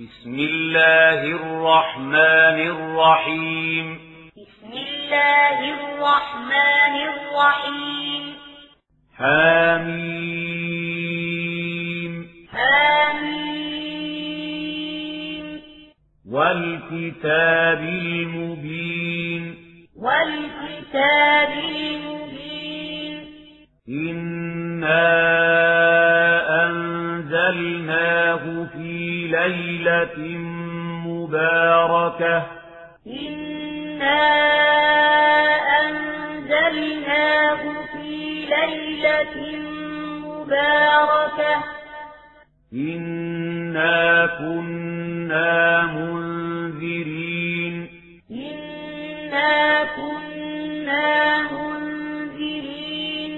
بسم الله الرحمن الرحيم. بسم الله الرحمن الرحيم حميم. حميم والكتاب المبين والكتاب المبين. إنا أنزلناه في ليلة مباركة. إنا أنزلناه في ليلة مباركة. إنا كنا منذرين. إنا كنا منذرين.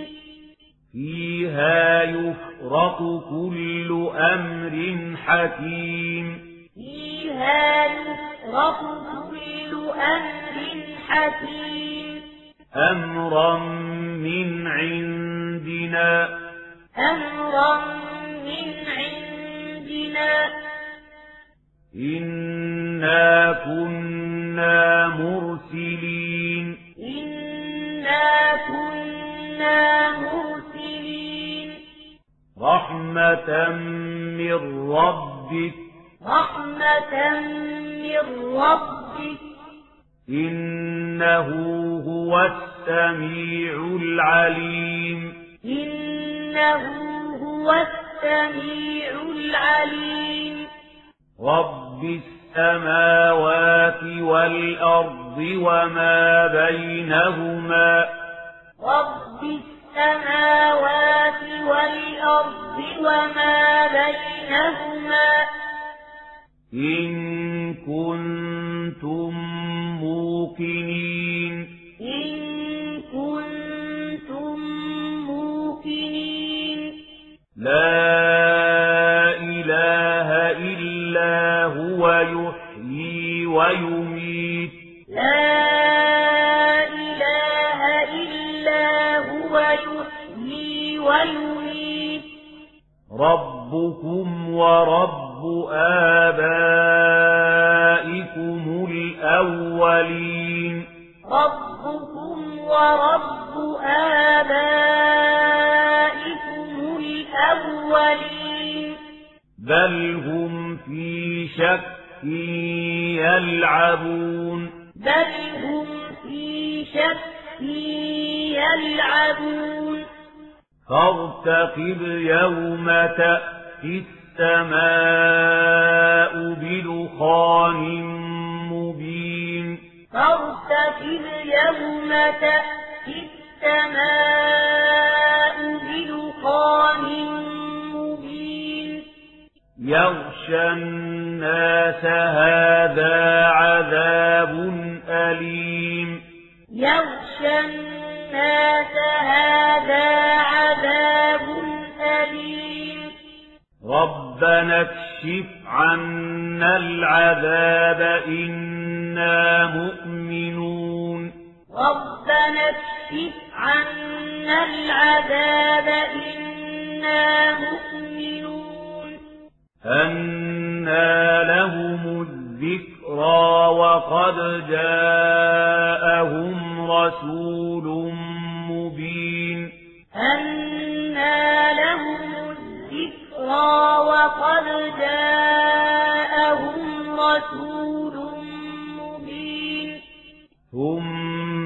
فيها يفرق كل أمر حكيم. فيها يفرق كل أمر حكيم. أمرا من عندنا. أمرا من عندنا. إنا كنا مرسلين. إنا كنا مرسلين. رحمة من ربك. رحمة من ربك. إنه هو السميع العليم. إنه هو السميع العليم. رب السماوات والأرض وما بينهما. رب السماوات والأرض وما بينهما إن كنتم موقنين. ورب آبائكم الأولين. بل هم في شك يلعبون. بل هم في شك يلعبون. فارتقب يوم تأتي السماء بدخان مبين. فارتقب يوم تأتي السماء بدخان مبين. يغشى الناس هذا عذاب أليم. يغشى الناس هذا عذاب أليم. ربنا اكشف عنا العذاب إنا مؤمنون. ربنا اكشف عنا العذاب إنا مؤمنون. أنا لهم الذكرى وقد جاءهم رسول مبين. أنا لهم الذكرى وقد جاءهم رسول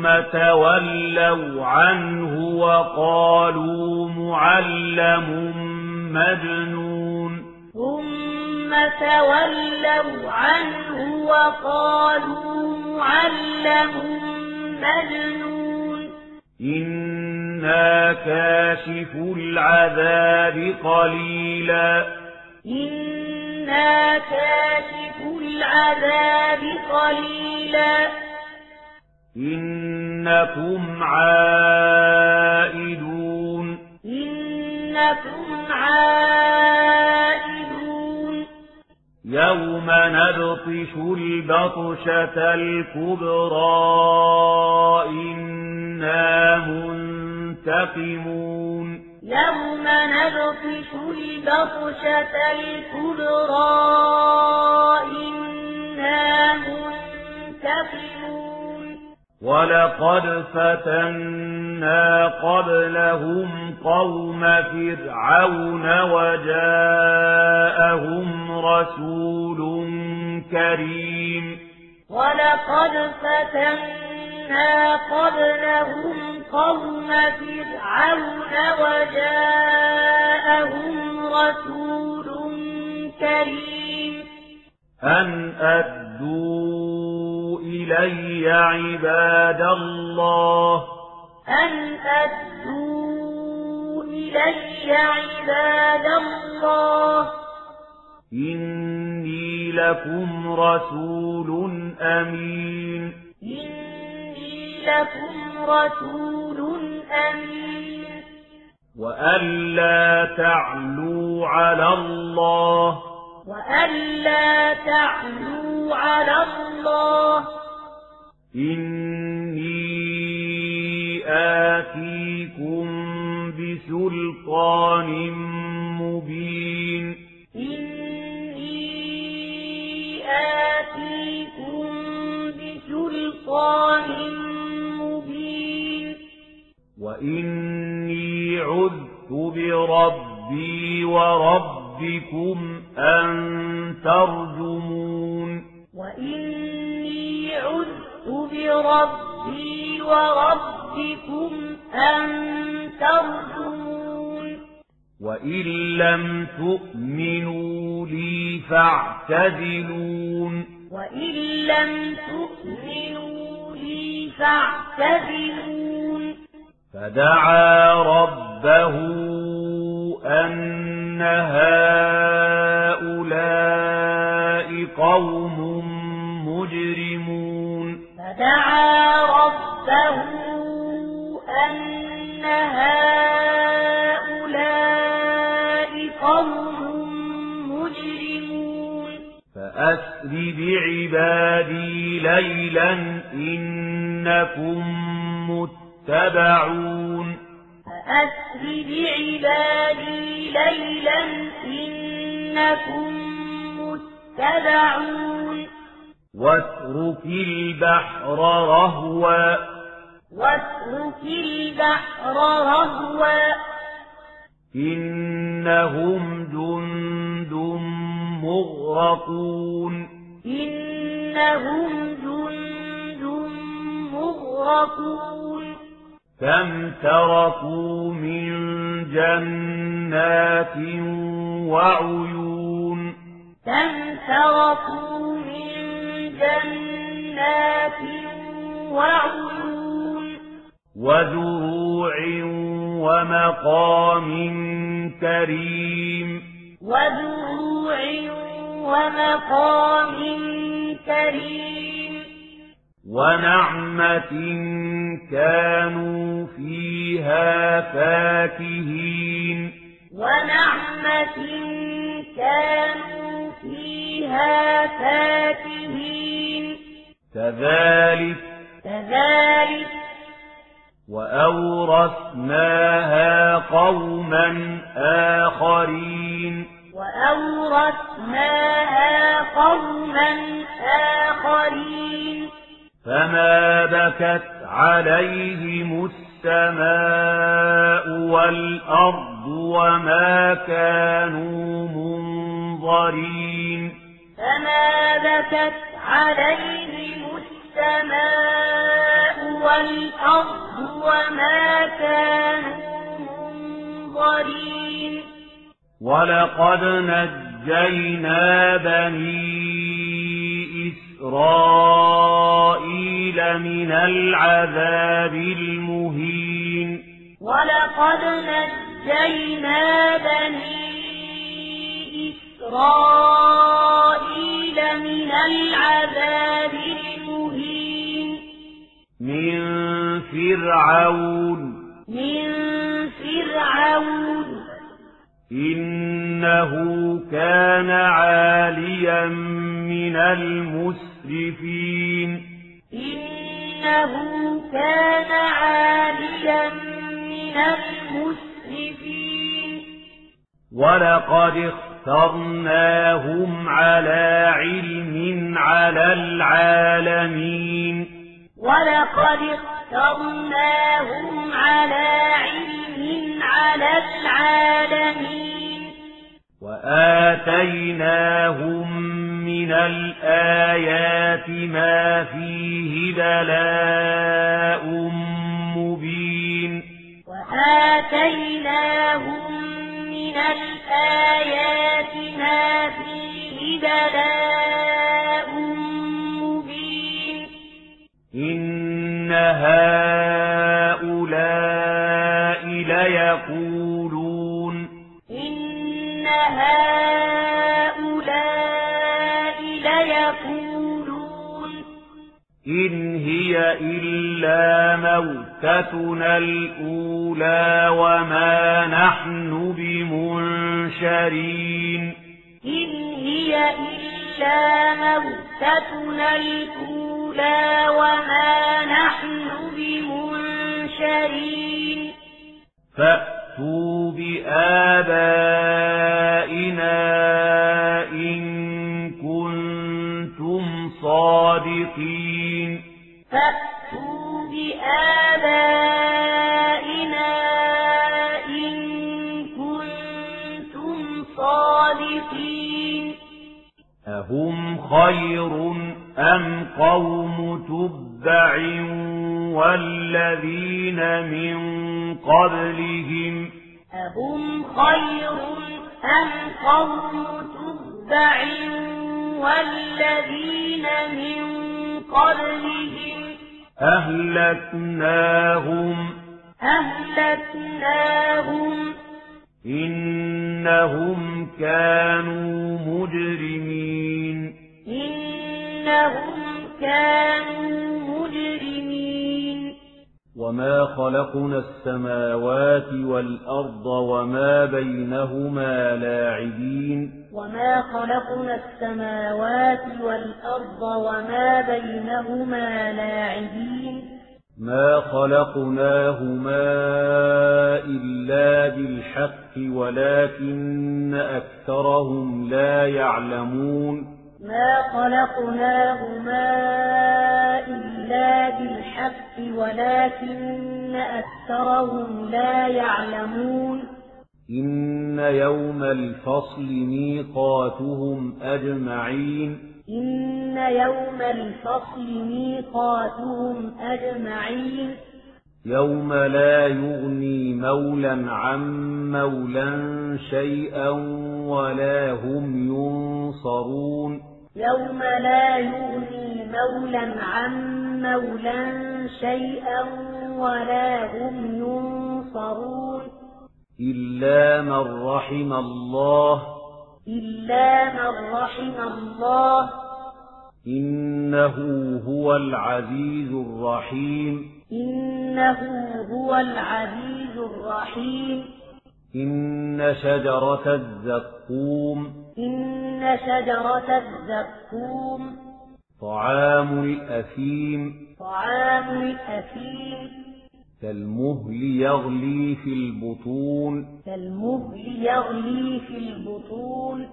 ثم تولوا عنه وقالوا معلم مجنون. ثم تولوا عنه وقالوا معلم مجنون. إنا كاشف العذاب قليلا. إنا كاشف العذاب قليلا. إنكم عائدون. إنكم عائدون. يوم نبطش البطشة الكبرى إنا منتقمون. يوم نبطش البطشة الكبرى إنا منتقمون. ولقد فتنا قبلهم قوم فرعون وجاءهم رسول كريم ولقد فتنا قبلهم قوم فرعون وجاءهم رسول كريم أن أدوا إلي عباد الله. أن أدوا إلي عباد الله. إني لكم رسول أمين. إني لكم رسول أمين. وألا تعلوا على الله. وألا تعلوا على الله إني آتيكم بسلطان مبين إني آتيكم بسلطان مبين وإني عذت بربي وربكم أن ترجمون. وإني عذت بربي وربكم أن ترجمون. وإن لم تؤمنوا لي فاعتزلون. وإن لم تؤمنوا لي فاعتزلون. فدعا ربه أن هؤلاء قوم مجرمون فدعا ربه أن هؤلاء قوم مجرمون فأسر بعبادي ليلا إنكم متبعون فأسر بعبادي ليلا إنكم متبعون. واترك البحر رهوا. واترك البحر رهوا. إنهم جند مغرقون. إنهم جند مغرقون. كم تركوا من جنات وعيون كم تركوا من جنات وعيون وزروع ومقام كريم وزروع ومقام كريم ونعمة كانوا فيها فاكهين. ونعمة كانوا فيها فاكهين. كذلك كذلك وأورثناها قوما آخرين. وأورثناها قوما آخرين. فما بكت عليهم السماء والأرض وما كانوا منظرين فما بكت عليهم السماء والأرض وما كانوا منظرين ولقد نجينا بني إسرائيل من العذاب المهين. ولقد نجينا بني إسرائيل من العذاب المهين. من فرعون. من فرعون. إنه كان عاليا من المسرفين. إنه كان عاليا من المسرفين. ولقد اخترناهم على علم على العالمين. ولقد اخترناهم على علم على العالمين. وآتيناهم من الآيات ما فيه بلاء مبين. وآتيناهم من الآيات موتتنا الأولى وما نحن بمنشرين. إن هي إلا موتتنا الأولى وما نحن بمنشرين. فأتوا بآبائنا إن كنتم صادقين. فأتوا بآبائنا إن كنتم صادقين. أهم خير أم قوم تبع والذين من قبلهم؟ أهم خير أم قوم تبع والذين من قبلهم؟ أهلكناهم. أهلكناهم. إنهم كانوا مجرمين. إنهم كانوا مجرمين. وما خلقنا السماوات والأرض وما بينهما لاعبين. وما خلقنا السماوات والأرض وما بينهما لاعبين ما خلقناهما إلا بالحق ولكن أكثرهم لا يعلمون ما خلقناهما إلا بالحق ولكن أكثرهم لا يعلمون إن يوم الفصل ميقاتهم أجمعين إن يوم الفصل ميقاتهم أجمعين يوم لا يغني مولا عن مولا شيئا ولا هم ينصرون يوم لا يغني مولا عن مولا شيئا ولا هم ينصرون إلا من رحم الله. إلا من رحم الله. إنه هو العزيز الرحيم. إنه هو العزيز الرحيم. إن شجرة الزقوم. إن شجرة الزقوم. طعام الأثيم. طعام الأثيم. كالمهل يغلي في البطون. كالمهل يغلي في البطون.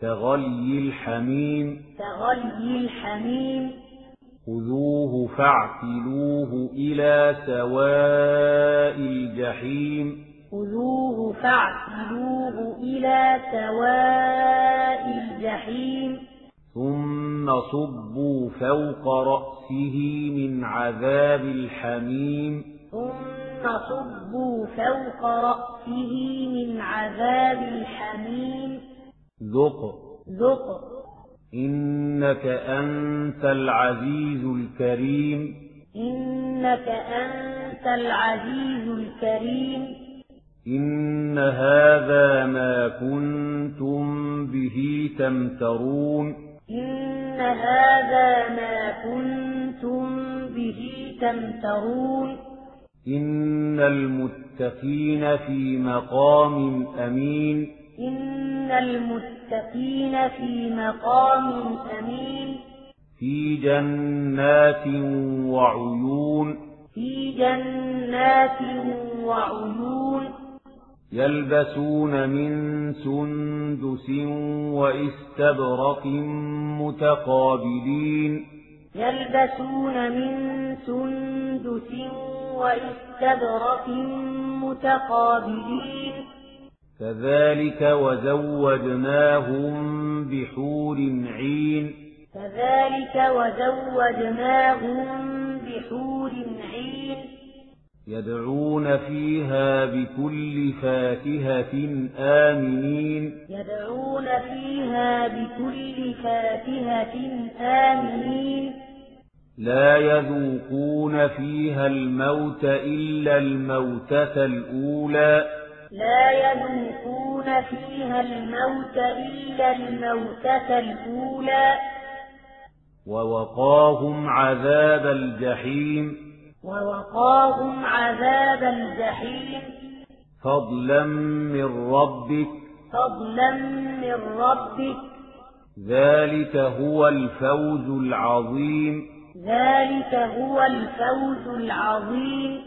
كغلي الحميم. كغلي الحميم. خذوه فاعتلوه إلى سواء الجحيم. خذوه فاعتلوه إلى سواء الجحيم. ثم صبوا فوق رأسه من عذاب الحميم. ثم صبوا فوق رأسه من عذاب الحميم. ذق. ذق. إنك أنت العزيز الكريم. إنك أنت العزيز الكريم. إن هذا ما كنتم به تمترون. إن هذا ما كنتم به تمترون. إن المتقين في مقام أمين. إن المتقين في مقام أمين. في جنات وعيون. في جنات وعيون. يلبسون من سندس وإستبرق متقابلين. يلبسون من سندس وإستبرق متقابلين. كذلك وزوجناهم بحور عين. كذلك وزوجناهم بحور عين. يدعون فيها بكل فاكهة آمنين. يدعون فيها بكل فاكهة آمنين. لا يذوقون فيها الموت إلا الموتة الأولى. لا يذوقون فيها الموت إلا الموتة الأولى. ووقاهم عذاب الجحيم. ووقاهم عذاب الجحيم. فضلا من ربك. فضلا من ربك. ذلك هو الفوز العظيم. ذلك هو الفوز العظيم.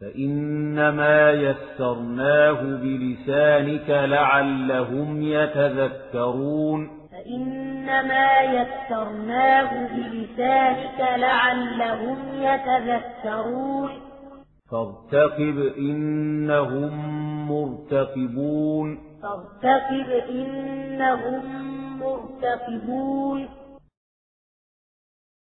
فإنما يسرناه بلسانك لعلهم يتذكرون. فإنما يسرناه بلسانك لعلهم يتذكرون. فارتقب إنهم مرتقبون. فارتقب إنهم مرتقبون.